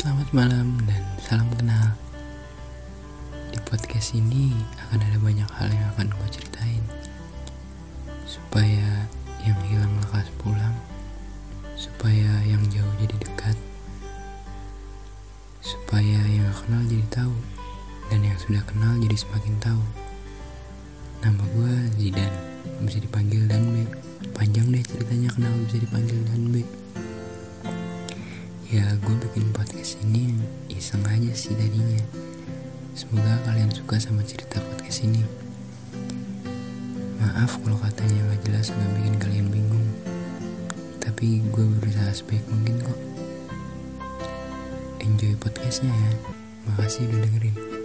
Selamat malam dan salam kenal. Di podcast ini akan ada banyak hal yang akan gue ceritain supaya yang hilang lekas pulang, supaya yang jauh jadi dekat, supaya yang kenal jadi tahu dan yang sudah kenal jadi semakin tahu. Nama gue Zidan, bisa dipanggil Dan B. Panjang deh ceritanya kenapa bisa dipanggil Dan B. Ya gue bikin podcast tadinya. Semoga kalian suka sama cerita podcast ini. Maaf kalau katanya gak jelas agak bikin kalian bingung. Tapi gue berusaha sebaik mungkin kok. Enjoy podcastnya ya. Makasih udah dengerin